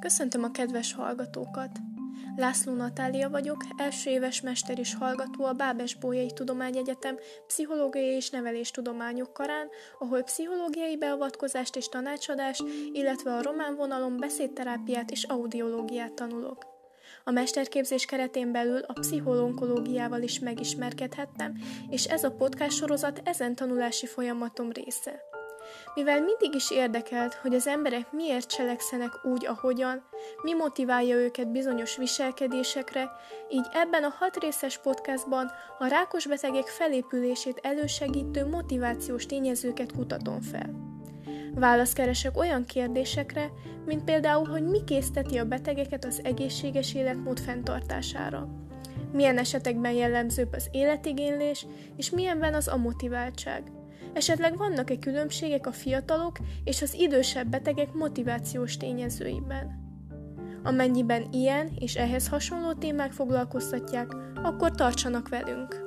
Köszöntöm a kedves hallgatókat! László Natália vagyok, első éves mester és hallgató a Bábes Bolyai Tudományegyetem Pszichológiai és Neveléstudományok karán, ahol pszichológiai beavatkozást és tanácsadást, illetve a román vonalon beszédterápiát és audiológiát tanulok. A mesterképzés keretén belül a pszichológiával is megismerkedhettem, és ez a podcast sorozat ezen tanulási folyamatom része. Mivel mindig is érdekelt, hogy az emberek miért cselekszenek úgy, ahogyan, mi motiválja őket bizonyos viselkedésekre, így ebben a hat részes podcastban a rákos betegek felépülését elősegítő motivációs tényezőket kutatom fel. Választ keresek olyan kérdésekre, mint például, hogy mi készteti a betegeket az egészséges életmód fenntartására. Milyen esetekben jellemzőbb az életigénylés, és milyenben az amotiváltság. Esetleg vannak-e különbségek a fiatalok és az idősebb betegek motivációs tényezőiben? Amennyiben ilyen és ehhez hasonló témák foglalkoztatják, akkor tartsanak velünk!